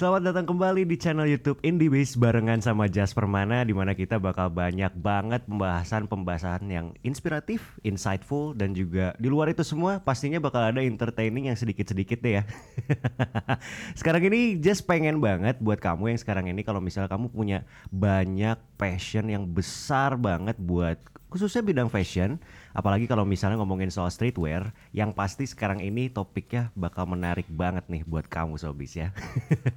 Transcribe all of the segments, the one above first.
Selamat datang kembali di channel YouTube Indiebase barengan sama Jas Permana di mana kita bakal banyak banget pembahasan-pembahasan yang inspiratif, insightful dan juga di luar itu semua pastinya bakal ada entertaining yang sedikit-sedikit deh ya. sekarang ini Jas pengen banget buat kamu yang sekarang ini kalau misalnya kamu punya banyak passion yang besar banget buat khususnya bidang fashion, apalagi kalau misalnya ngomongin soal streetwear, yang pasti sekarang ini topiknya bakal menarik banget nih buat kamu sobis ya.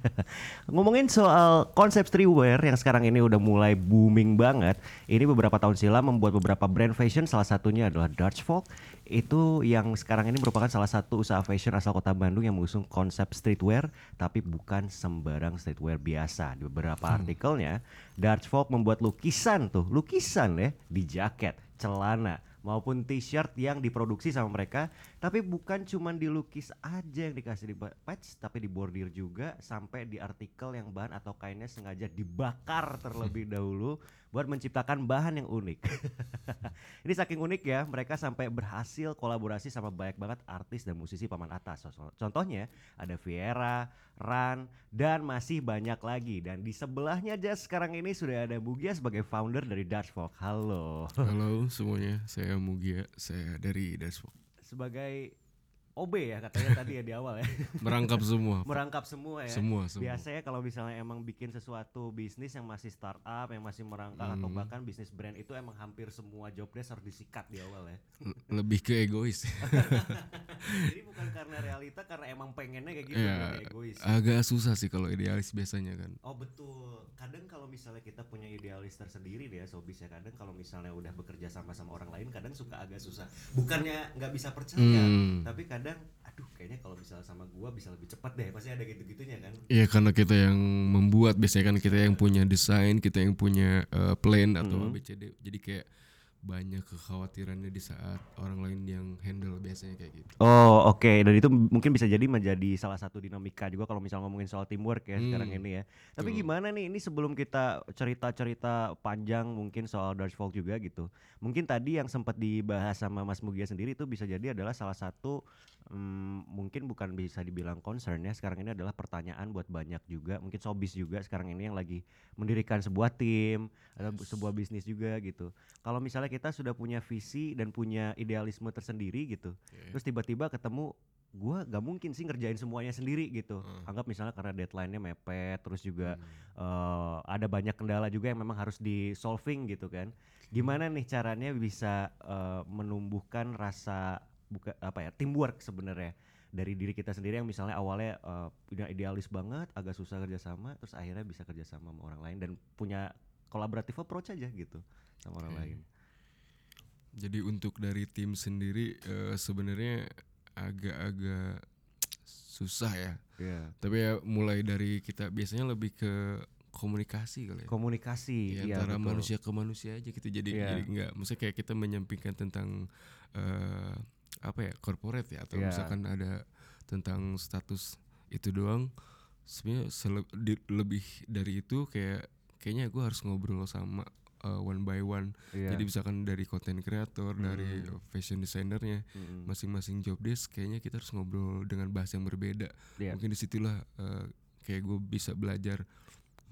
ngomongin soal konsep streetwear yang sekarang ini udah mulai booming banget, ini beberapa tahun silam membuat beberapa brand fashion, salah satunya adalah Dutch Folk, itu yang sekarang ini merupakan salah satu usaha fashion asal kota Bandung yang mengusung konsep streetwear, tapi bukan sembarang streetwear biasa. Di beberapa hmm. artikelnya, Dutch Folk membuat lukisan tuh, lukisan ya di jaket jaket, celana, maupun t-shirt yang diproduksi sama mereka tapi bukan cuma dilukis aja yang dikasih di patch tapi dibordir juga sampai di artikel yang bahan atau kainnya sengaja dibakar terlebih dahulu buat menciptakan bahan yang unik. Ini saking unik ya mereka sampai berhasil kolaborasi sama banyak banget artis dan musisi paman atas. Contohnya ada Viera, Ran dan masih banyak lagi. Dan di sebelahnya aja sekarang ini sudah ada Bugia sebagai founder dari Dutch Folk halo. Halo semuanya saya Mugia, saya dari Dashboard. Sebagai OB ya katanya tadi ya di awal ya. Merangkap semua. Merangkap semua ya. Semua, semua. Biasanya kalau misalnya emang bikin sesuatu bisnis yang masih startup, yang masih merangkap hmm. atau bahkan bisnis brand itu emang hampir semua job desk harus disikat di awal ya. Lebih ke egois. Jadi bukan karena realita, karena emang pengennya kayak gitu, ya, egois. Agak susah sih kalau idealis biasanya kan. Oh betul. Kadang kalau misalnya kita punya idealis tersendiri deh, so bisa kadang kalau misalnya udah bekerja sama sama orang lain, kadang suka agak susah. Bukannya nggak bisa percaya, hmm. tapi kadang kadang aduh kayaknya kalau misalnya sama gua bisa lebih cepat deh pasti ada gitu-gitunya kan iya karena kita yang membuat biasanya kan kita yang punya desain kita yang punya uh, plan atau mm -hmm. ABCD jadi kayak banyak kekhawatirannya di saat orang lain yang handle biasanya kayak gitu. Oh oke okay. dan itu mungkin bisa jadi menjadi salah satu dinamika juga kalau misalnya ngomongin soal teamwork ya hmm. sekarang ini ya. Tapi Tuh. gimana nih ini sebelum kita cerita-cerita panjang mungkin soal Dutch Folk juga gitu. Mungkin tadi yang sempat dibahas sama Mas Mugia sendiri itu bisa jadi adalah salah satu hmm, mungkin bukan bisa dibilang concern ya sekarang ini adalah pertanyaan buat banyak juga mungkin sobis juga sekarang ini yang lagi mendirikan sebuah tim atau sebuah bisnis juga gitu. Kalau misalnya kita sudah punya visi dan punya idealisme tersendiri gitu yeah. terus tiba-tiba ketemu gue gak mungkin sih ngerjain semuanya sendiri gitu uh. anggap misalnya karena deadline-nya mepet terus juga hmm. uh, ada banyak kendala juga yang memang harus di solving gitu kan gimana nih caranya bisa uh, menumbuhkan rasa buka apa ya teamwork sebenarnya dari diri kita sendiri yang misalnya awalnya uh, punya idealis banget agak susah kerjasama terus akhirnya bisa kerjasama sama orang lain dan punya kolaboratif approach aja gitu sama orang lain jadi untuk dari tim sendiri uh, sebenarnya agak-agak susah ya. Yeah. Tapi ya mulai dari kita biasanya lebih ke komunikasi kali ya. Komunikasi ya, antara betul. manusia ke manusia aja gitu. Jadi yeah. jadi enggak maksudnya kayak kita menyampingkan tentang uh, apa ya corporate ya atau yeah. misalkan ada tentang status itu doang sebenarnya lebih dari itu kayak kayaknya gue harus ngobrol sama uh, one by one. Yeah. Jadi misalkan dari konten kreator, mm. dari fashion designernya, mm. masing-masing job desk, kayaknya kita harus ngobrol dengan bahasa yang berbeda. Yeah. Mungkin di situlah uh, kayak gue bisa belajar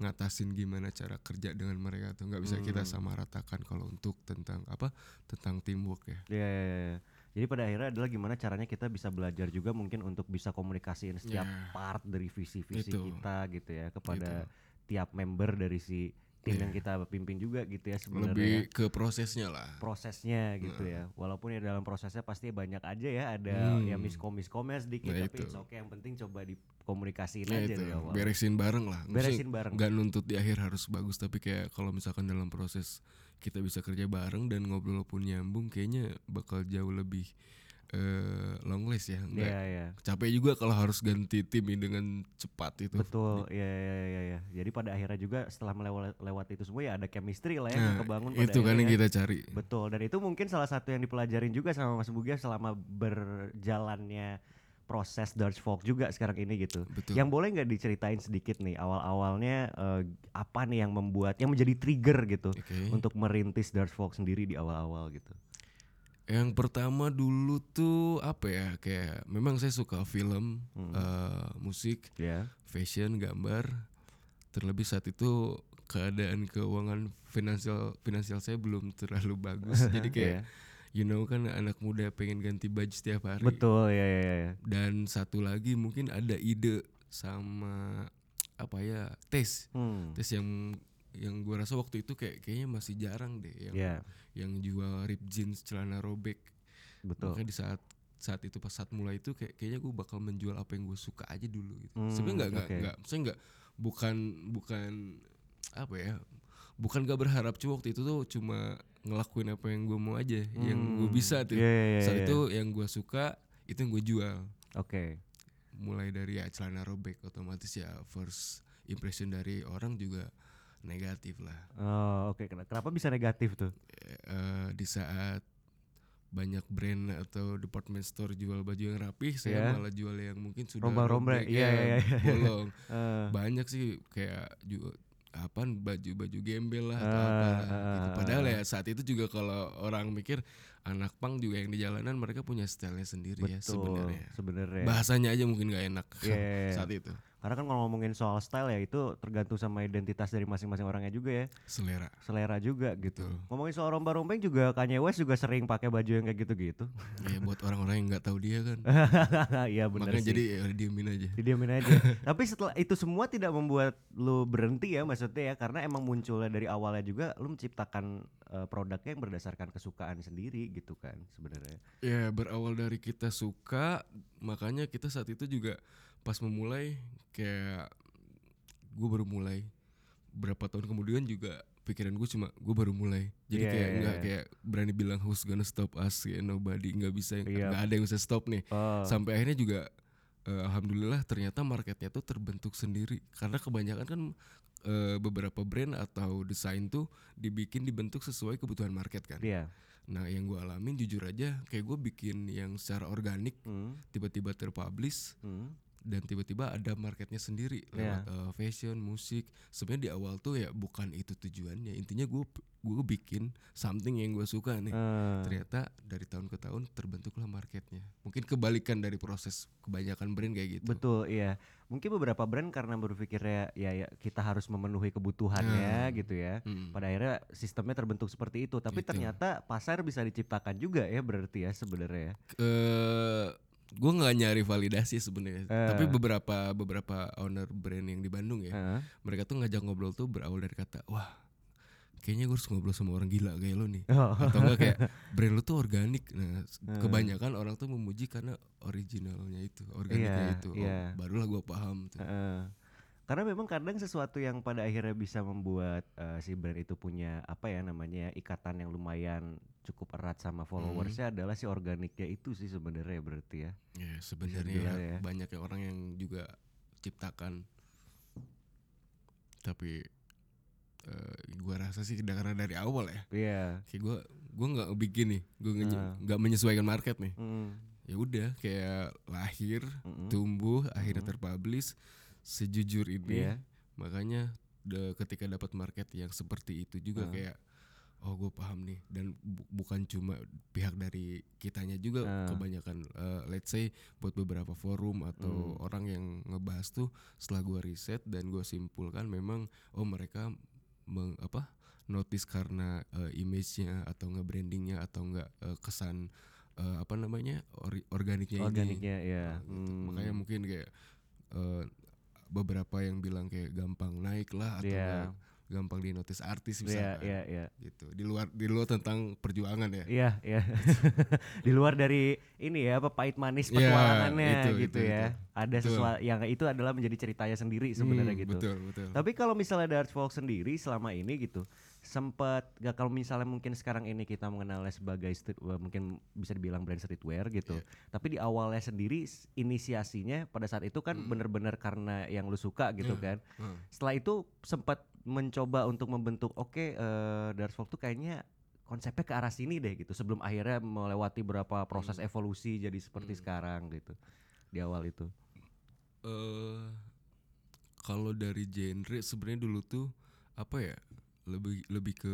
ngatasin gimana cara kerja dengan mereka atau nggak bisa mm. kita sama ratakan kalau untuk tentang apa tentang teamwork ya. Iya. Yeah, yeah, yeah. Jadi pada akhirnya adalah gimana caranya kita bisa belajar juga mungkin untuk bisa komunikasiin setiap yeah. part dari visi-visi kita gitu ya kepada Itu. tiap member dari si tim yeah. yang kita pimpin juga gitu ya sebenarnya lebih ke prosesnya lah prosesnya gitu nah. ya walaupun ya dalam prosesnya pasti banyak aja ya ada hmm. ya miskom miskomnya sedikit nah, tapi itu. oke okay, yang penting coba dikomunikasiin nah, aja dari awal beresin bareng lah Maksudnya beresin bareng nggak nuntut di akhir harus bagus tapi kayak kalau misalkan dalam proses kita bisa kerja bareng dan ngobrol pun nyambung kayaknya bakal jauh lebih uh, long list ya. Nggak yeah, yeah. capek juga kalau harus ganti tim ini dengan cepat itu. Betul. Ya ya ya ya jadi pada akhirnya juga setelah melewat lewat itu semua ya ada chemistry lah ya nah, yang kebangun pada itu kan yang kita cari. Betul. Dan itu mungkin salah satu yang dipelajarin juga sama Mas Bugia selama berjalannya proses Dutch Folk juga sekarang ini gitu. Betul. Yang boleh nggak diceritain sedikit nih awal-awalnya uh, apa nih yang membuat yang menjadi trigger gitu okay. untuk merintis Dutch Folk sendiri di awal-awal gitu. Yang pertama dulu tuh apa ya kayak memang saya suka film, eh, musik, Ya. fashion, gambar. Terlebih saat itu keadaan keuangan finansial finansial saya belum terlalu bagus. Jadi kayak you know kan anak muda pengen ganti baju setiap hari. Betul ya ya ya. Dan satu lagi mungkin ada ide sama apa ya tes Hmm. tes yang yang gua rasa waktu itu kayak kayaknya masih jarang deh yang Ya, yang jual rip jeans celana robek betul. makanya di saat saat itu pas saat mulai itu kayak kayaknya gue bakal menjual apa yang gue suka aja dulu gitu Hmm, sebenarnya nggak nggak oke. nggak saya nggak bukan bukan apa ya bukan gak berharap cuma waktu itu tuh cuma ngelakuin apa yang gue mau aja yang gue Hmm, bisa tuh iya, iya, iya, saat iya. itu yang gue suka itu yang gue jual Oke. mulai dari ya celana robek otomatis ya first impression dari orang juga negatif lah Oh, oke. Ken- Kenapa bisa negatif tuh? eh, di saat banyak brand atau department store jual baju yang rapih, saya malah jual yang mungkin sudah Rombak-rombak, robek, iya, ya, iya, iya. bolong. Eh, banyak sih kayak juga apaan baju-baju gembel lah atau Ah, apalah ah, gitu. ah, Padahal ya saat itu juga kalau orang mikir anak pang juga yang di jalanan mereka punya stylenya sendiri ya betul. sebenarnya. Sebenarnya. Bahasanya aja mungkin gak enak iya. saat itu. Karena kan kalau ngomongin soal style ya itu tergantung sama identitas dari masing-masing orangnya juga ya. Selera. Selera juga gitu. Betul. Ngomongin soal romba-rombeng juga Kanye West juga sering pakai baju yang kayak gitu-gitu. ya buat orang-orang yang nggak tahu dia kan. Iya benar Makanya sih. jadi ya diemin aja. Didiamin aja. Tapi setelah itu semua tidak membuat lu berhenti ya maksudnya ya karena emang munculnya dari awalnya juga lu menciptakan eh, produknya yang berdasarkan kesukaan sendiri gitu kan sebenarnya. Ya berawal dari kita suka, makanya kita saat itu juga pas memulai kayak gue baru mulai. Berapa tahun kemudian juga pikiran gue cuma gue baru mulai. Jadi Iya, kayak iya, nggak iya. kayak berani bilang who's gonna stop us kayak nobody nggak bisa nggak ada yang bisa stop nih. Oh, sampai akhirnya juga eh, alhamdulillah ternyata marketnya tuh terbentuk sendiri. Karena kebanyakan kan eh, beberapa brand atau desain tuh dibikin dibentuk sesuai kebutuhan market kan. Iya. Nah yang gue alamin jujur aja kayak gue bikin yang secara organik Hmm, tiba-tiba terpublish hmm. Dan tiba-tiba ada marketnya sendiri Iya. lewat eh, fashion, musik. Sebenarnya di awal tuh ya bukan itu tujuannya. Intinya gue gue bikin something yang gue suka nih. Eh, Ternyata dari tahun ke tahun terbentuklah marketnya. Mungkin kebalikan dari proses kebanyakan brand kayak gitu. Betul, iya. Mungkin beberapa brand karena berpikirnya ya, ya kita harus memenuhi kebutuhannya Nah. gitu ya. Mm. Pada akhirnya sistemnya terbentuk seperti itu. Tapi Gitu. ternyata pasar bisa diciptakan juga ya berarti ya sebenarnya. eh gue nggak nyari validasi sebenarnya. Eh. Tapi beberapa beberapa owner brand yang di Bandung ya. Heeh. mereka tuh ngajak ngobrol tuh berawal dari kata wah kayaknya gue harus ngobrol sama orang gila kayak lo nih Oh. atau enggak kayak brand lo tuh organik nah Hmm. kebanyakan orang tuh memuji karena originalnya itu organiknya Iya, itu oh, iya. barulah gue paham tuh Heeh. Karena memang kadang sesuatu yang pada akhirnya bisa membuat eh, si brand itu punya apa ya namanya ya, ikatan yang lumayan cukup erat sama followersnya adalah si organiknya itu sih sebenarnya berarti ya. ya sebenarnya ya, ya. banyak ya orang yang juga ciptakan tapi eh gue rasa sih karena dari awal ya Iya. kayak gue gue nggak bikin nih gue Ah. nggak menyesuaikan market nih Mm, ya udah kayak lahir mm-mm. tumbuh akhirnya terpublish sejujur ini Iya. makanya de- ketika dapat market yang seperti itu juga Ah. kayak oh gue paham nih dan bu- bukan cuma pihak dari kitanya juga Ah. kebanyakan eh, let's say buat beberapa forum atau Hmm. orang yang ngebahas tuh setelah gue riset dan gue simpulkan memang oh mereka meng, apa notice karena eh, image-nya atau nge-brandingnya atau enggak eh, kesan eh, apa namanya ori- organiknya ini Organiknya ya. Nah, gitu. Hmm. Makanya mungkin kayak eh, beberapa yang bilang kayak gampang naik lah atau Iya. enggak gampang di notice artis Iya, misalkan. iya, iya. Gitu. Di luar di luar tentang perjuangan ya. Iya, iya. Di luar dari ini ya apa pahit manis Iya, petualangannya itu, gitu itu, ya. itu. Ada sesuatu yang itu adalah menjadi ceritanya sendiri sebenarnya Hmm, gitu. Betul, betul. Tapi kalau misalnya Dark Folk sendiri selama ini gitu sempat gak kalau misalnya mungkin sekarang ini kita mengenalnya sebagai street eh, mungkin bisa dibilang brand streetwear gitu. Iya. Tapi di awalnya sendiri inisiasinya pada saat itu kan Hmm. bener-bener karena yang lu suka gitu Iya. kan. Hmm. Setelah itu sempat mencoba untuk membentuk oke eh Dark tuh kayaknya konsepnya ke arah sini deh gitu sebelum akhirnya melewati berapa proses evolusi jadi seperti Hmm. sekarang gitu di awal itu. eh kalau dari genre sebenarnya dulu tuh apa ya lebih lebih ke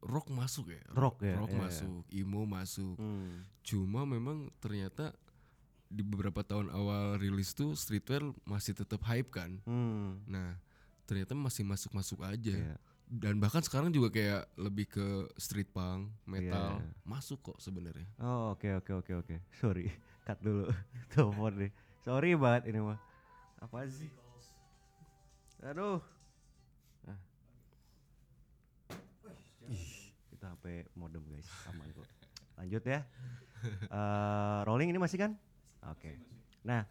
rock masuk ya. Rock ya, Rock iya, masuk, emo masuk. Hmm. Cuma memang ternyata di beberapa tahun awal rilis tuh streetwear masih tetap hype kan. Hmm. Nah, ternyata masih masuk-masuk aja. Iya. Dan bahkan sekarang juga kayak lebih ke street punk, metal, Iya. masuk kok sebenarnya. Oh oke oke oke oke. Sorry, cut dulu telepon nih. Sorry banget ini mah. Apa sih? Aduh. Nah. Kita HP modem guys, aman kok. Lanjut ya. Eh, rolling ini masih kan? Oke. Nah,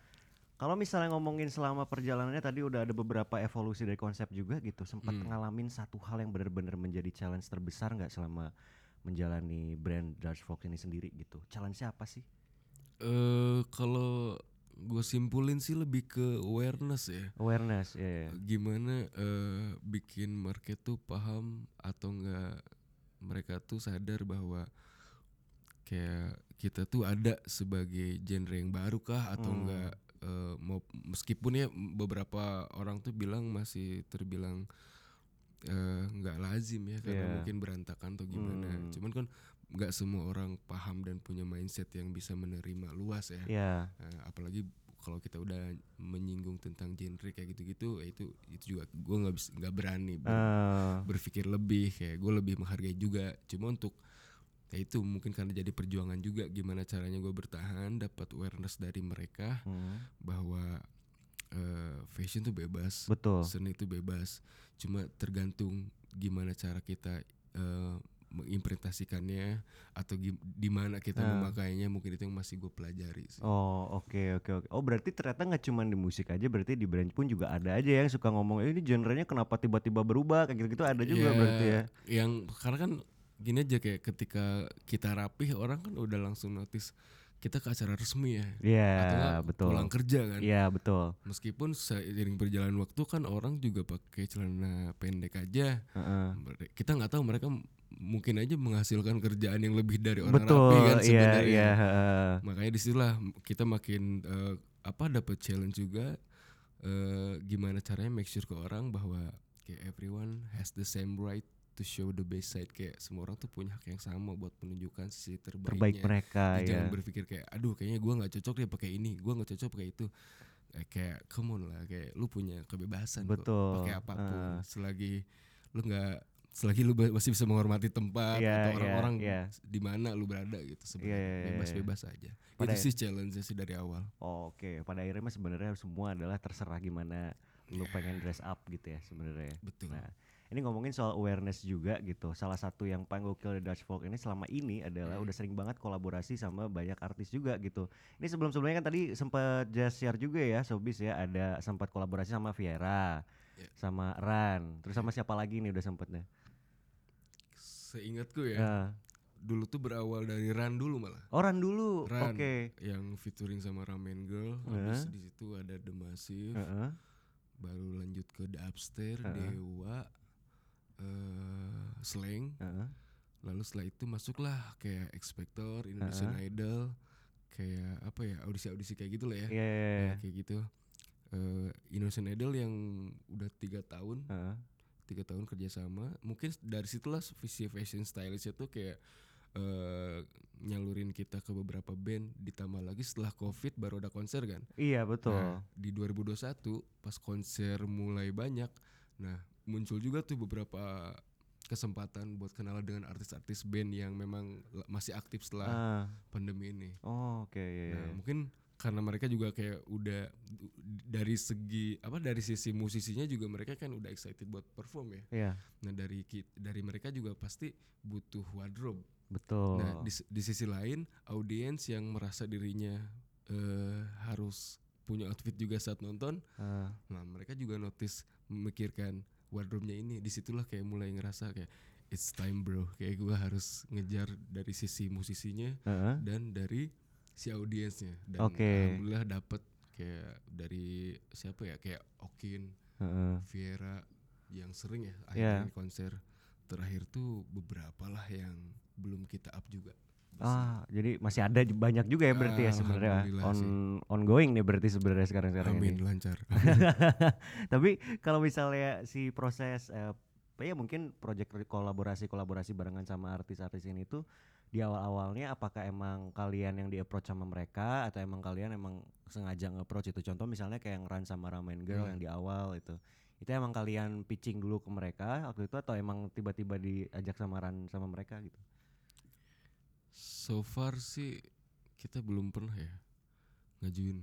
kalau misalnya ngomongin selama perjalanannya tadi udah ada beberapa evolusi dari konsep juga gitu. Sempat Hmm. ngalamin satu hal yang benar-benar menjadi challenge terbesar nggak selama menjalani brand Dutch Fox ini sendiri gitu. Challenge apa sih? Eh kalau gue simpulin sih lebih ke awareness ya. Awareness, ya. Gimana eh, bikin market tuh paham atau enggak mereka tuh sadar bahwa kayak kita tuh ada sebagai genre yang baru kah atau Hmm. enggak eh, mau meskipun ya beberapa orang tuh bilang masih terbilang eh, nggak lazim ya karena Iya. mungkin berantakan atau gimana. Hmm. Cuman kan nggak semua orang paham dan punya mindset yang bisa menerima luas ya. Ya, Eh, apalagi kalau kita udah menyinggung tentang genre kayak gitu-gitu, ya itu itu juga gue nggak bisa nggak berani ber- eh, berpikir lebih kayak gue lebih menghargai juga. Cuma untuk ya itu mungkin karena jadi perjuangan juga gimana caranya gue bertahan dapat awareness dari mereka hmm, bahwa eh, fashion tuh bebas, betul. seni itu bebas. Cuma tergantung gimana cara kita eh, mengimplementasikannya atau di mana kita Ah. memakainya mungkin itu yang masih gue pelajari sih. Oh oke oke oke. Oh berarti ternyata nggak cuma di musik aja, berarti di brand pun juga ada aja yang suka ngomong "Eh, ini genrenya kenapa tiba-tiba berubah kayak gitu-gitu ada juga Ya, berarti ya. Yang karena kan gini aja kayak ketika kita rapih orang kan udah langsung notice kita ke acara resmi ya. Iya Atau nggak betul. pulang kerja kan. Iya betul. Meskipun seiring berjalan waktu kan orang juga pakai celana pendek aja. Heeh. Mere- Kita nggak tahu mereka mungkin aja menghasilkan kerjaan yang lebih dari orang Betul. rapi kan Iya sebenarnya. iya. heeh. Makanya di situlah kita makin eh, apa dapat challenge juga eh, gimana caranya make sure ke orang bahwa kayak everyone has the same right to show the best side kayak semua orang tuh punya hak yang sama buat menunjukkan sisi terbaiknya. Terbaik mereka Jadi ya. Jangan berpikir kayak aduh kayaknya gua nggak cocok deh pakai ini, gua nggak cocok pakai itu. Eh, kayak come on lah kayak lu punya kebebasan kok Betul, pakai apa pun eh. selagi lu nggak selagi lu masih bisa menghormati tempat Iya, atau iya, orang-orang iya. di mana lu berada gitu sebenarnya Iya, iya, iya, bebas-bebas aja. Pada- itu sih challenge sih dari awal. Oh, Oke, pada akhirnya sebenarnya semua adalah terserah gimana lu pengen dress up gitu ya sebenarnya. Betul. Nah, ini ngomongin soal awareness juga gitu. Salah satu yang paling gokil di Dutch Folk ini selama ini adalah udah sering banget kolaborasi sama banyak artis juga gitu. Ini sebelum-sebelumnya kan tadi sempat just share juga ya Sobis ya ada sempat kolaborasi sama Viera, Ya. sama Ran, terus sama siapa lagi nih udah sempetnya? Seingatku ya, Ya. dulu tuh berawal dari Ran dulu malah. Dulu. Ran Oke. yang featuring sama Ramen Girl, habis di situ ada The Massive, Heeh. baru lanjut ke The Upstairs, Heeh. Dewa, eh Slang, Heeh. lalu setelah itu masuklah kayak X Factor, Indonesian Idol, kayak apa ya audisi-audisi kayak gitu lah ya, Iya, iya, iya. Ya, kayak gitu. Eh Indonesian Idol yang udah tiga tahun, Heeh. tiga tahun kerjasama, mungkin dari situlah visi fashion stylist itu kayak eh nyalurin kita ke beberapa band, ditambah lagi setelah covid baru ada konser kan. Iya, betul. Nah, di 2021 pas konser mulai banyak, nah muncul juga tuh beberapa kesempatan buat kenalan dengan artis-artis band yang memang masih aktif setelah Ah. pandemi ini. Oh, oke iya, iya. Nah, mungkin karena mereka juga kayak udah dari segi apa dari sisi musisinya juga mereka kan udah excited buat perform ya. Iya, Nah, dari dari mereka juga pasti butuh wardrobe. betul. Nah, di, di sisi lain, audiens yang merasa dirinya eh, harus punya outfit juga saat nonton, Ah. nah mereka juga notice memikirkan wardrobe-nya ini. Di situlah kayak mulai ngerasa kayak it's time bro, kayak gua harus ngejar dari sisi musisinya Heeh. dan dari si audiensnya. Dan Oke. alhamdulillah dapet kayak dari siapa ya kayak Okin, Heeh. Viera yang sering ya Iya. akhirnya konser terakhir tuh beberapa lah yang belum kita up juga. Ah, jadi masih ada banyak juga ya berarti ya sebenarnya on sih. ongoing nih berarti sebenarnya sekarang sekarang Amin ini. lancar. Tapi kalau misalnya si proses eh, ya mungkin project kolaborasi-kolaborasi barengan sama artis-artis ini tuh di awal-awalnya apakah emang kalian yang di approach sama mereka atau emang kalian emang sengaja nge-approach itu contoh misalnya kayak yang Run sama Ramen Girl Hmm. yang di awal itu itu emang kalian pitching dulu ke mereka waktu itu atau emang tiba-tiba diajak sama Run sama mereka gitu So far sih kita belum pernah ya ngajuin.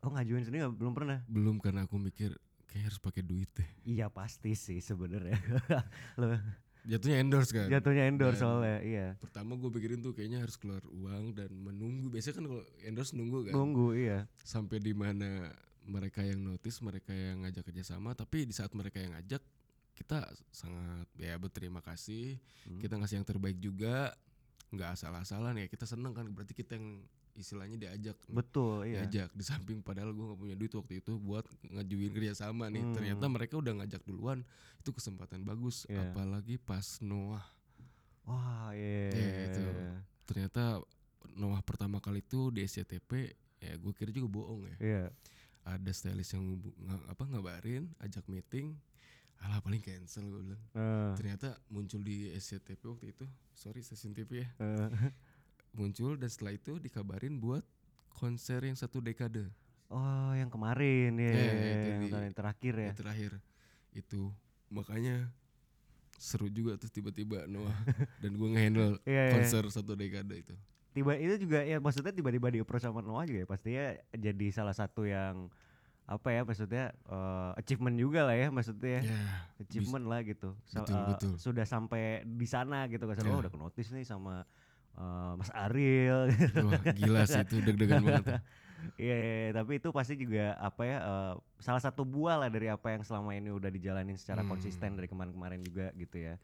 oh ngajuin sendiri nggak- belum pernah Belum karena aku mikir kayak harus pakai duit deh. iya pasti sih sebenarnya Lo Jatuhnya endorse kan. jatuhnya endorse Dan soalnya iya Pertama gue pikirin tuh kayaknya harus keluar uang dan menunggu. Biasanya kan kalau endorse nunggu kan. nunggu iya Sampai di mana mereka yang notice, mereka yang ngajak kerjasama. Tapi di saat mereka yang ngajak, kita sangat ya berterima kasih. Hmm. Kita ngasih yang terbaik juga. Nggak asal-asalan ya. Kita seneng kan. Berarti kita yang istilahnya diajak. betul iya diajak di samping padahal gue nggak punya duit waktu itu buat ngajuin kerjasama nih Hmm. ternyata mereka udah ngajak duluan itu kesempatan bagus Iya. apalagi pas Noah wah iya Iya, itu. ternyata Noah pertama kali itu di SCTP ya gue kira juga bohong ya iya ada stylist yang apa ngabarin ajak meeting alah paling cancel gue bilang. Eh, ternyata muncul di SCTP waktu itu. Sorry stasiun TV ya. Eh. muncul dan setelah itu dikabarin buat konser yang satu dekade. Oh yang kemarin. Ya Iya, itu yang di- tahun yang terakhir ya. Yang terakhir. Itu. Makanya seru juga tuh tiba-tiba Noah. Dan gue ngehandle Iya, iya. konser satu dekade itu. Tiba itu juga ya maksudnya tiba-tiba di approach sama Noah juga ya pastinya jadi salah satu yang apa ya maksudnya eh, achievement juga lah ya maksudnya ya achievement lah gitu So, Betul, eh, betul. sudah sampai di sana gitu kan Iya. oh udah notice nih sama eh, Mas Ariel wah gila sih itu deg-degan banget. Iya, iya, iya, tapi itu pasti juga apa ya eh, salah satu buah lah dari apa yang selama ini udah dijalanin secara Hmm. konsisten dari kemarin-kemarin juga gitu ya.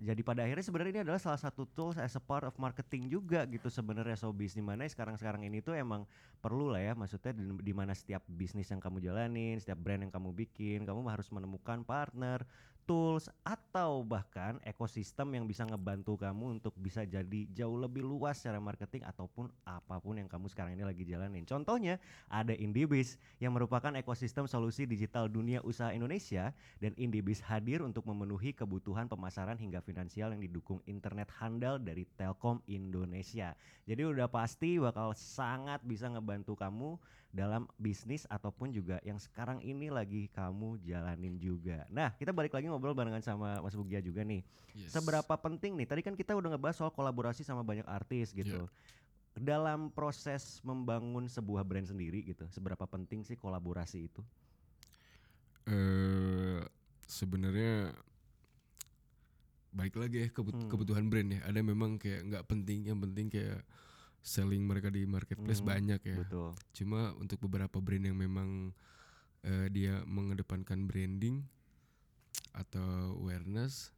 Jadi pada akhirnya sebenarnya ini adalah salah satu tools as a part of marketing juga gitu sebenarnya showbiz di mana sekarang-sekarang ini tuh emang perlu lah ya maksudnya di, di mana setiap bisnis yang kamu jalanin, setiap brand yang kamu bikin, kamu harus menemukan partner, tools atau bahkan ekosistem yang bisa ngebantu kamu untuk bisa jadi jauh lebih luas secara marketing ataupun apa pun yang kamu sekarang ini lagi jalanin. Contohnya ada Indiebase yang merupakan ekosistem solusi digital dunia usaha Indonesia dan Indiebase hadir untuk memenuhi kebutuhan pemasaran hingga finansial yang didukung internet handal dari Telkom Indonesia. Jadi udah pasti bakal sangat bisa ngebantu kamu dalam bisnis ataupun juga yang sekarang ini lagi kamu jalanin juga. Nah, kita balik lagi ngobrol barengan sama Mas Bugia juga nih. Yes. Seberapa penting nih? Tadi kan kita udah ngebahas soal kolaborasi sama banyak artis gitu. Dalam proses membangun sebuah brand sendiri gitu, seberapa penting sih kolaborasi itu? eh sebenarnya baik lagi ya kebut- Hmm. kebutuhan brand ya ada memang kayak nggak penting yang penting kayak selling mereka di marketplace Hmm, banyak ya Betul. Cuma untuk beberapa brand yang memang eh, dia mengedepankan branding atau awareness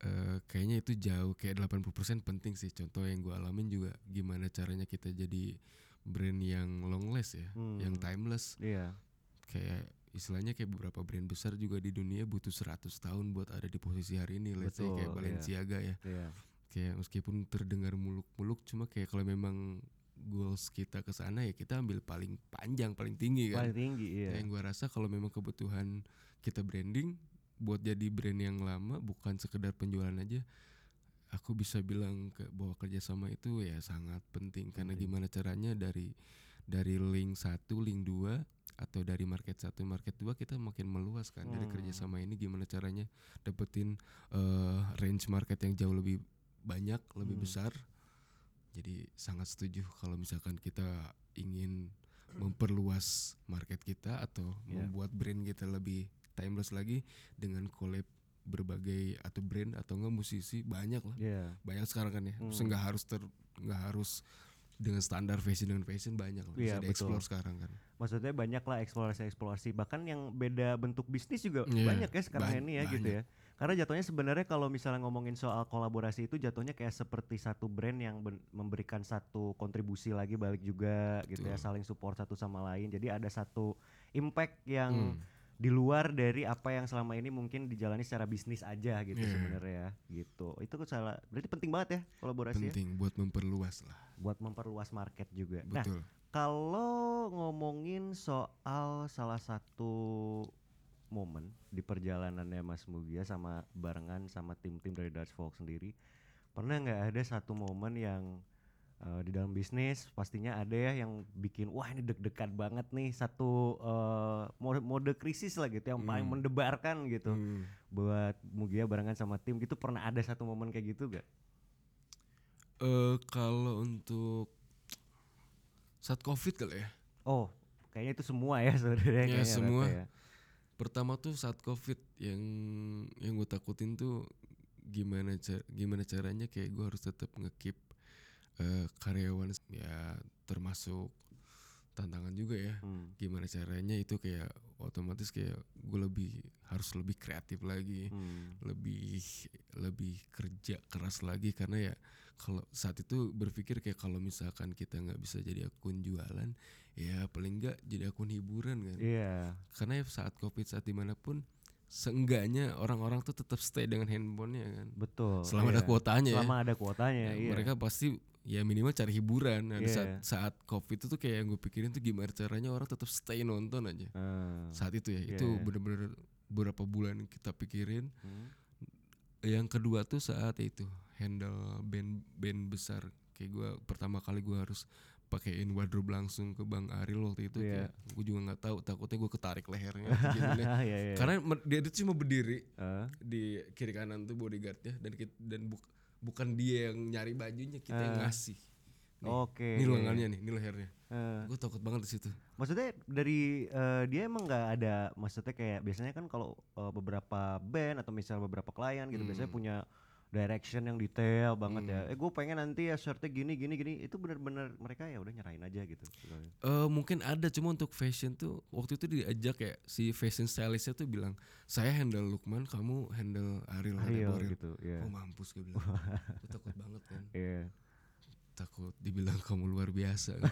eh, kayaknya itu jauh kayak 80% penting sih. Contoh yang gue alamin juga gimana caranya kita jadi brand yang long last ya, Hmm. yang timeless. Iya. Kayak istilahnya kayak beberapa brand besar juga di dunia butuh 100 tahun buat ada di posisi hari ini. Let's say Betul, kayak iya. Balenciaga ya Iya. Kayak meskipun terdengar muluk-muluk cuma kayak kalau memang goals kita ke sana ya kita ambil paling panjang paling tinggi kan Paling tinggi iya. yang gua rasa kalau memang kebutuhan kita branding buat jadi brand yang lama bukan sekedar penjualan aja aku bisa bilang ke bahwa kerjasama itu ya sangat penting karena Penting. gimana caranya dari dari link satu link dua atau dari market satu market dua kita makin meluas kan dari Hmm. kerjasama ini gimana caranya dapetin eh, range market yang jauh lebih banyak lebih Hmm. besar jadi sangat setuju kalau misalkan kita ingin memperluas market kita atau Iya. membuat brand kita lebih timeless lagi dengan collab berbagai atau brand atau enggak musisi banyak lah Iya. banyak sekarang kan ya Hmm. Nggak harus ter nggak harus dengan standar fashion dengan fashion banyak lah Iya, bisa dieksplor sekarang kan Maksudnya banyak lah eksplorasi-eksplorasi bahkan yang beda bentuk bisnis juga Iya, banyak ya sekarang ba- ini ya gitu ya. Karena jatuhnya sebenarnya kalau misalnya ngomongin soal kolaborasi itu jatuhnya kayak seperti satu brand yang memberikan satu kontribusi lagi balik juga gitu ya, Betul. saling support satu sama lain. Jadi ada satu impact yang Hmm. di luar dari apa yang selama ini mungkin dijalani secara bisnis aja gitu Iya. sebenarnya gitu. Itu salah berarti penting banget ya kolaborasi ya penting buat memperluas lah buat memperluas market juga. Nah, betul kalau ngomongin soal salah satu momen di perjalanannya Mas Mugia sama barengan sama tim-tim dari Dutch Folk sendiri pernah nggak ada satu momen yang uh, di dalam bisnis pastinya ada ya yang bikin wah ini deg-degan banget nih satu uh, mode, mode krisis lah gitu yang paling Hmm. mendebarkan gitu Hmm. buat Mugia barengan sama tim gitu pernah ada satu momen kayak gitu gak? Eh, kalau untuk saat covid kali ya Oh kayaknya itu semua ya sebenarnya Ya, kayaknya semua. Ya. Pertama tuh saat covid yang yang gue takutin tuh gimana ca- gimana caranya kayak gue harus tetap ngekip eh, karyawan ya termasuk tantangan juga ya Hmm. gimana caranya itu kayak otomatis kayak gue lebih harus lebih kreatif lagi Hmm. lebih lebih kerja keras lagi karena ya kalau saat itu berpikir kayak kalau misalkan kita nggak bisa jadi akun jualan ya paling nggak jadi akun hiburan kan Iya. karena ya saat covid saat di mana pun seenggaknya orang-orang tuh tetap stay dengan handphonenya kan Betul. selama ada iya. kuotanya ya. Selama ada kuotanya, Ya, iya. mereka pasti ya minimal cari hiburan nah, di saat saat covid itu tuh kayak yang gue pikirin tuh gimana caranya orang tetap stay nonton aja Hmm. saat itu ya Iya, itu iya. bener-bener beberapa bulan kita pikirin Hmm. yang kedua tuh saat itu handle band band besar kayak gue pertama kali gue harus pakein wardrobe langsung ke bang Aril waktu itu Iya. kayak gue juga nggak tahu takutnya gue ketarik lehernya jadinya. Iya, iya. karena mer- dia itu cuma berdiri Eh, di kiri kanan tuh bodyguardnya dan kit- dan buk- bukan dia yang nyari bajunya kita yang Ah. ngasih Oke. ini lengannya nih ini lehernya Eh, gue takut banget di situ maksudnya dari eh, dia emang nggak ada maksudnya kayak biasanya kan kalau eh, beberapa band atau misal beberapa klien gitu Hmm. biasanya punya direction yang detail banget ya. Eh gue pengen nanti ya shirtnya gini gini gini. Itu bener-bener mereka ya udah nyerahin aja gitu. Eh mungkin ada cuma untuk fashion tuh waktu itu diajak ya si fashion stylistnya tuh bilang saya handle Lukman kamu handle Ariel Ariel gitu. Ya. oh mampus gue bilang Gue takut banget kan Iya. takut dibilang kamu luar biasa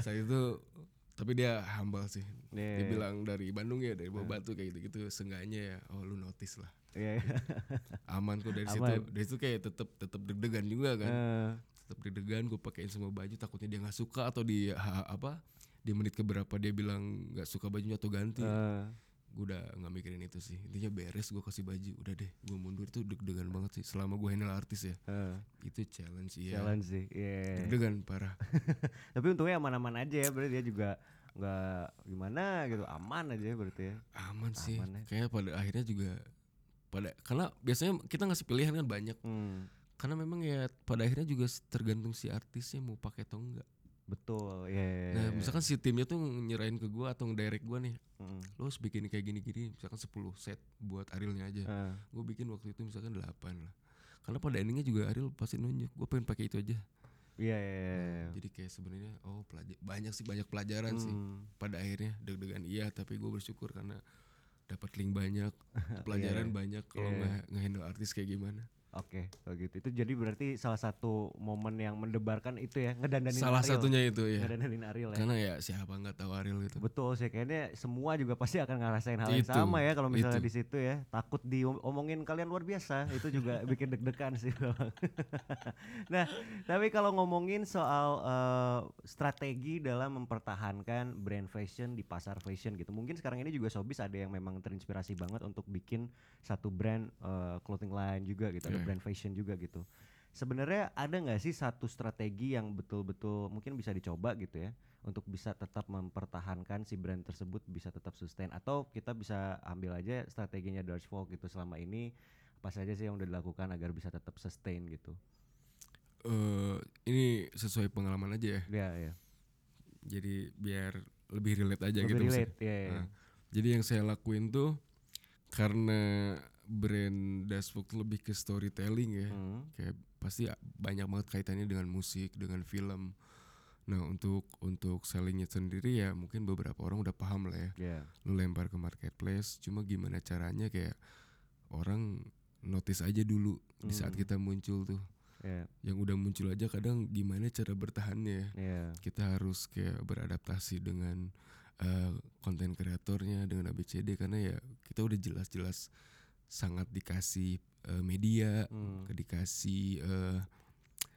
saya itu tapi dia humble sih. Iya. dia bilang dari Bandung ya dari Bawah Batu kayak gitu gitu seenggaknya ya oh lu notice lah. Iya. aman kok dari situ. Aman. dari situ kayak tetep tetep deg-degan juga kan. Eh, tetep deg-degan gue pakein semua baju takutnya dia nggak suka atau di ha- apa di menit keberapa dia bilang nggak suka bajunya atau ganti. Eh, gue udah nggak mikirin itu sih intinya beres gue kasih baju udah deh gue mundur itu deg-degan banget sih selama gue handle artis ya eh. itu challenge ya Challenge sih. Iya. deg-degan parah Tapi untungnya aman-aman aja ya. Berarti dia juga nggak gimana gitu. Aman aja ya berarti ya. aman sih Aman ya. kayak pada akhirnya juga pada karena biasanya kita ngasih pilihan kan banyak Hmm. karena memang ya pada akhirnya juga tergantung si artisnya mau pakai atau enggak Betul. Iya. nah misalkan si timnya tuh nyerahin ke gua atau ngedirect gua nih Mm. lo harus bikin kayak gini-gini misalkan 10 set buat Arielnya aja Eh, gue bikin waktu itu misalkan 8 lah karena pada endingnya juga Ariel pasti nunjuk gue pengen pakai itu aja Iya, iya, iya, iya. jadi kayak sebenarnya oh pelajar banyak sih banyak pelajaran sih Hmm. pada akhirnya deg-degan iya tapi gue bersyukur karena dapat link banyak pelajaran banyak kalau Iya. nggak ngehandle artis kayak gimana Oke, kalau gitu. Itu jadi berarti salah satu momen yang mendebarkan itu ya, ngedandanin salah Ariel. satunya itu ya Ngedandanin Ariel ya. karena ya siapa nggak tahu Ariel itu Betul sih, kayaknya semua juga pasti akan ngerasain hal yang Itu, sama ya kalau misalnya itu. di situ ya. Takut diomongin kalian luar biasa, itu juga bikin deg-degan sih. Nah, tapi kalau ngomongin soal eh, strategi dalam mempertahankan brand fashion di pasar fashion gitu. Mungkin sekarang ini juga Sobis ada yang memang terinspirasi banget untuk bikin satu brand eh, clothing line juga gitu, Iya. Brand fashion juga gitu. Sebenarnya ada nggak sih satu strategi yang betul-betul mungkin bisa dicoba gitu ya untuk bisa tetap mempertahankan si brand tersebut bisa tetap sustain atau kita bisa ambil aja strateginya Dutch Folk gitu selama ini apa saja sih yang udah dilakukan agar bisa tetap sustain gitu. Eh, ini sesuai pengalaman aja ya Ya ya. jadi biar lebih relate aja Lebih gitu relate ya. ya. Nah, jadi yang saya lakuin tuh karena brand Dashbook lebih ke storytelling ya Hmm. kayak pasti banyak banget kaitannya dengan musik dengan film nah untuk untuk sellingnya sendiri ya mungkin beberapa orang udah paham lah ya Ya. lu lempar ke marketplace cuma gimana caranya kayak orang notice aja dulu di saat Hmm. kita muncul tuh Ya. yang udah muncul aja kadang gimana cara bertahannya Ya. kita harus kayak beradaptasi dengan eh, konten kreatornya dengan ABCD karena ya kita udah jelas-jelas sangat dikasih eh, media, Hmm. dikasih eh,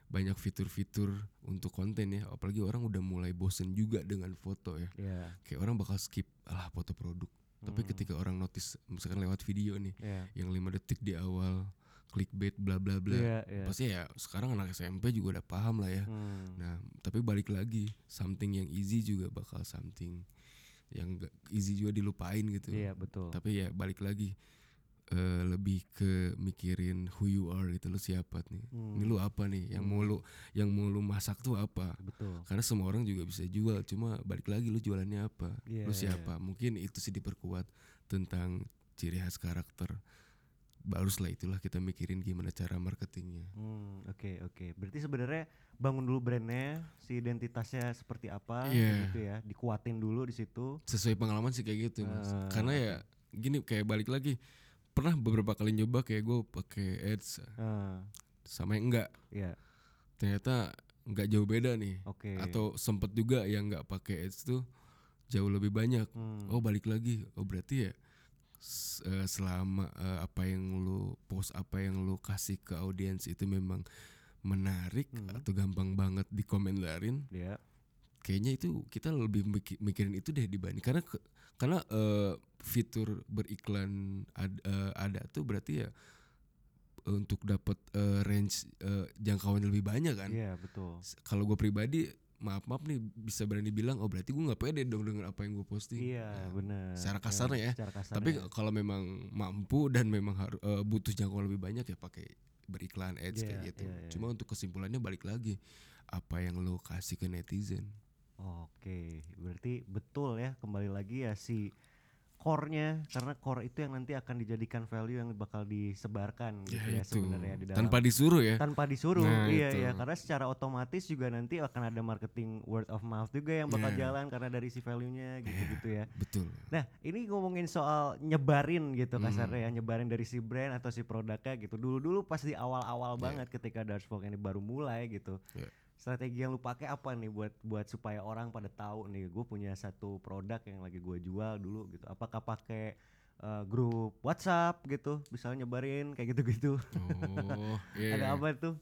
banyak fitur-fitur untuk konten ya apalagi orang udah mulai bosen juga dengan foto ya yeah. kayak orang bakal skip alah foto produk tapi Hmm. ketika orang notice misalkan lewat video nih yeah. yang lima detik di awal clickbait bla bla bla Iya, iya. pasti ya sekarang anak SMP juga udah paham lah ya Hmm. nah tapi balik lagi something yang easy juga bakal something yang gak easy juga dilupain gitu Iya betul. tapi ya balik lagi eh, lebih ke mikirin who you are gitu lu siapa nih? Ini Hmm. lu apa nih? Yang mau lu yang mau lu masak tuh apa? Betul. karena semua orang juga bisa jual cuma balik lagi lu jualannya apa? Iya, lu siapa? Mungkin itu sih diperkuat tentang ciri khas karakter. Baru setelah itulah kita mikirin gimana cara marketingnya. Hmm, oke oke. Berarti sebenarnya bangun dulu brandnya, si identitasnya seperti apa, Iya. gitu ya, dikuatin dulu di situ. sesuai pengalaman sih kayak gitu mas. Ah, karena ya gini kayak balik lagi pernah beberapa kali nyoba kayak gue pakai ads Ah, sama yang enggak. Ya, ternyata nggak jauh beda nih. Oke. atau sempet juga yang nggak pakai ads tuh jauh lebih banyak. Hmm, oh balik lagi. Oh berarti ya eh, selama eh, apa yang lu post apa yang lu kasih ke audiens itu memang menarik Hmm. atau gampang banget dikomentarin ya. Kayaknya itu kita lebih miki- mikirin itu deh dibanding karena karena eh, fitur beriklan ad- eh, ada tuh berarti ya untuk dapat eh, range eh, jangkauan lebih banyak kan Iya, betul. S- kalau gue pribadi maaf maaf nih bisa berani bilang oh berarti gue nggak pede dong dengan apa yang gue posting Iya, Nah, benar. secara kasarnya ya. Secara kasarnya. tapi kalau memang mampu dan memang harus butuh jangkauan lebih banyak ya pakai beriklan ads Iya, kayak gitu iya, iya. cuma untuk kesimpulannya balik lagi apa yang lo kasih ke netizen Oke, berarti betul ya kembali lagi ya si core-nya karena core itu yang nanti akan dijadikan value yang bakal disebarkan gitu ya, sebenarnya di dalam tanpa disuruh ya tanpa disuruh Nah, iya itu. iya karena secara otomatis juga nanti akan ada marketing word of mouth juga yang bakal Nah. jalan karena dari si value-nya gitu-gitu ya. betul Nah, ini ngomongin soal nyebarin gitu Hmm. kasarnya ya, nyebarin dari si brand atau si produknya gitu. Dulu-dulu pas di awal-awal Iya. banget ketika Darksfolk ini baru mulai gitu. Iya. Strategi yang lu pakai apa nih buat buat supaya orang pada tahu nih gue punya satu produk yang lagi gue jual dulu gitu. Apakah pakai eh, grup WhatsApp gitu, misalnya nyebarin kayak gitu-gitu. oh iya Ada apa tuh?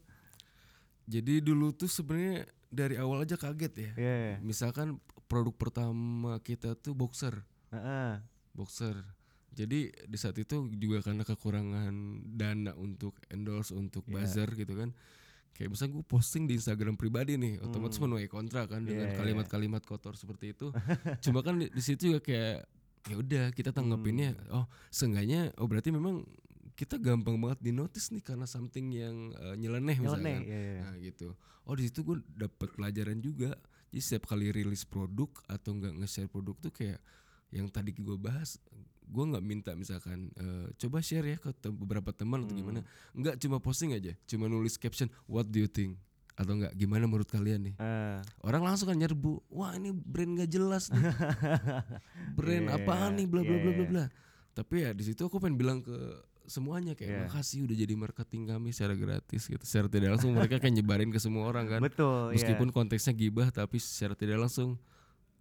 jadi dulu tuh sebenarnya dari awal aja kaget ya Iya. misalkan produk pertama kita tuh boxer Heeh. boxer jadi di saat itu juga karena kekurangan dana untuk endorse untuk Iya. buzzer gitu kan kayak misalnya gue posting di Instagram pribadi nih otomatis Hmm. menuai kontra kan dengan Iya, iya. kalimat-kalimat kotor seperti itu cuma kan di, di situ juga kayak ya udah kita tanggapinnya Hmm. oh seenggaknya oh berarti memang kita gampang banget di notice nih karena something yang eh, nyeleneh Nyeleneh, misalkan iya, iya. nah gitu oh di situ gue dapet pelajaran juga jadi setiap kali rilis produk atau nggak nge-share produk tuh kayak yang tadi gue bahas gue nggak minta misalkan eh, coba share ya ke tem- beberapa teman atau gimana. Nggak cuma posting aja cuma nulis caption what do you think? Atau nggak gimana menurut kalian nih? Eh, orang langsung kan nyerbu wah ini brand gak jelas nih. Brand Iya, apaan nih? Bla bla iya, bla bla iya. bla. Tapi ya di situ aku pengen bilang ke semuanya kayak Iya. makasih udah jadi marketing kami secara gratis gitu. Secara tidak langsung mereka kayak nyebarin ke semua orang kan. Betul, iya. meskipun konteksnya gibah tapi secara tidak langsung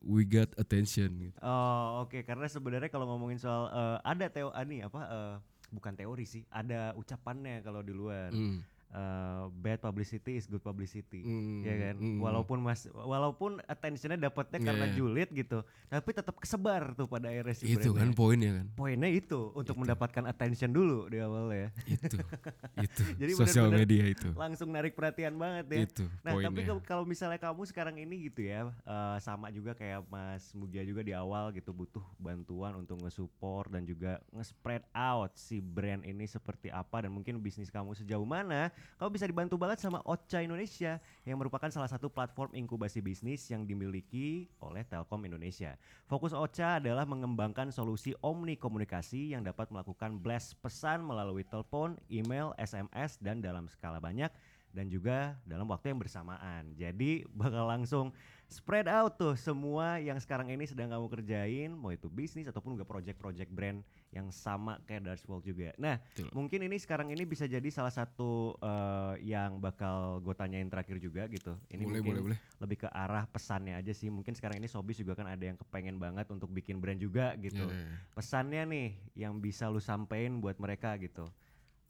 we got attention gitu. Oh oke. Karena sebenarnya kalau ngomongin soal eh, ada teo ah, nih apa eh, bukan teori sih ada ucapannya kalau di luar. Hmm. Eh, bad publicity is good publicity. Hmm, ya kan? hmm. walaupun mas walaupun attentionnya dapatnya Iya, karena iya. julid gitu tapi tetap kesebar tuh pada akhirnya si itu kan poinnya kan? Poinnya itu untuk mendapatkan attention dulu di awal ya itu itu. Jadi sosial media itu. langsung narik perhatian banget ya. Itu Nah tapi poinnya. kalau- kalau misalnya kamu sekarang ini gitu ya eh, sama juga kayak Mas Mugia juga di awal gitu butuh bantuan untuk nge-support dan juga nge-spread out si brand ini seperti apa dan mungkin bisnis kamu sejauh mana kamu bisa dibantu banget sama Ocha Indonesia yang merupakan salah satu platform inkubasi bisnis yang dimiliki oleh Telkom Indonesia. Fokus Ocha adalah mengembangkan solusi omni komunikasi yang dapat melakukan blast pesan melalui telepon, email, SMS dan dalam skala banyak dan juga dalam waktu yang bersamaan. Jadi bakal langsung spread out tuh semua yang sekarang ini sedang kamu kerjain, mau itu bisnis ataupun juga project-project brand yang sama kayak Darkswalk juga. Nah, Betul. mungkin ini sekarang ini bisa jadi salah satu eh, yang bakal gue tanyain terakhir juga gitu. Ini boleh mungkin boleh boleh lebih ke arah pesannya aja sih. Mungkin sekarang ini Sobis juga kan ada yang kepengen banget untuk bikin brand juga gitu. Ya, ya, ya. Pesannya nih yang bisa lu sampein buat mereka gitu.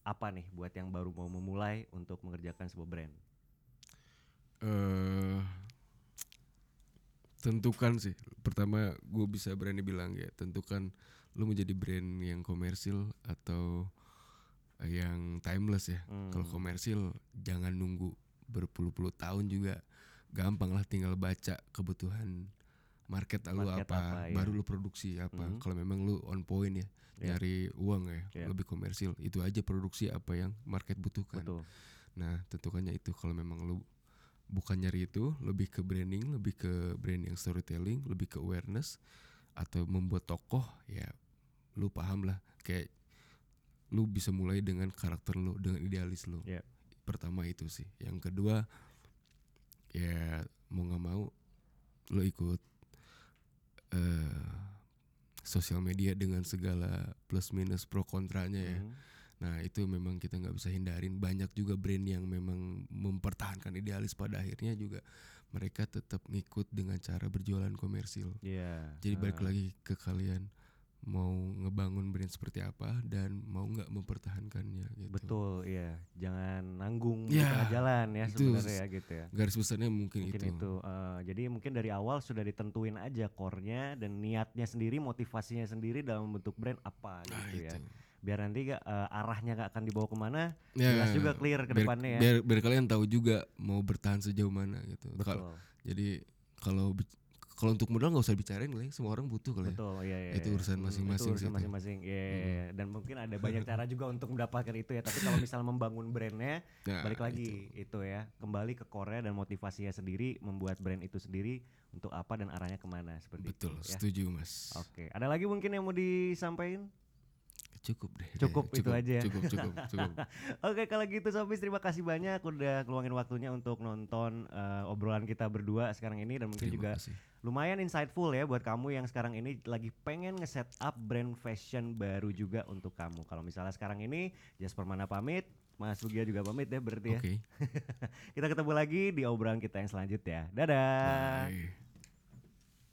Apa nih buat yang baru mau memulai untuk mengerjakan sebuah brand? eh tentukan sih. Pertama gue bisa berani bilang ya, tentukan lu menjadi brand yang komersil atau yang timeless ya. Hmm. Kalau komersil jangan nunggu berpuluh-puluh tahun juga. Gampang lah tinggal baca kebutuhan market, lu Market apa, apa, ya. baru lu produksi apa. Mhm. Kalau memang lu on point ya, Ya. nyari uang ya, Ya. lebih komersil. Itu aja produksi apa yang market butuhkan. Betul. Nah, tentukannya itu kalau memang lu bukan nyari itu, lebih ke branding, lebih ke brand yang storytelling, lebih ke awareness atau membuat tokoh, ya lu paham lah kayak lu bisa mulai dengan karakter lu, dengan idealis lu. Ya. Pertama itu sih. Yang kedua ya mau nggak mau lu ikut eh sosial media dengan segala plus minus pro kontranya ya. Mhm. Nah itu memang kita nggak bisa hindarin. Banyak juga brand yang memang mempertahankan idealis pada akhirnya juga mereka tetap ngikut dengan cara berjualan komersil. Iya. Jadi balik Ah. lagi ke kalian mau ngebangun brand seperti apa dan mau nggak mempertahankannya gitu. Betul, iya. Jangan nanggung di Ya, tengah jalan ya sebenarnya ya gitu ya. Garis besarnya mungkin, Mungkin itu. itu. eh, jadi mungkin dari awal sudah ditentuin aja core-nya dan niatnya sendiri, motivasinya sendiri dalam bentuk brand apa Nah, gitu ya. itu. Biar nanti gak, eh, arahnya gak akan dibawa ke mana, Ya, jelas juga clear ke biar- depannya ya. Biar, biar kalian tahu juga mau bertahan sejauh mana gitu. Betul, jadi kalau kalau untuk modal nggak usah bicarain kali, ya, semua orang butuh kali. ya. betul, iya, iya. Itu iya. urusan masing-masing Itu urusan itu. masing-masing, iya, iya, iya. Dan mungkin ada banyak cara juga untuk mendapatkan itu ya. Tapi kalau misal membangun brandnya, Nah, balik lagi itu. ya, kembali ke core dan motivasinya sendiri, membuat brand itu sendiri untuk apa dan arahnya ke mana seperti Betul, itu ya. setuju mas. Oke, ada lagi mungkin yang mau disampaikan? Cukup deh. Cukup, itu aja ya. Cukup, cukup, cukup. Oke, kalau gitu Sofis terima kasih banyak udah ngeluangin waktunya untuk nonton eh, obrolan kita berdua sekarang ini dan mungkin juga Terima kasih. lumayan insightful ya buat kamu yang sekarang ini lagi pengen nge-set up brand fashion baru juga untuk kamu. Kalau misalnya sekarang ini Jasper Mana pamit, Mas Bugia juga pamit ya berarti ya. Oke. Kita ketemu lagi di obrolan kita yang selanjutnya. Dadah. Bye.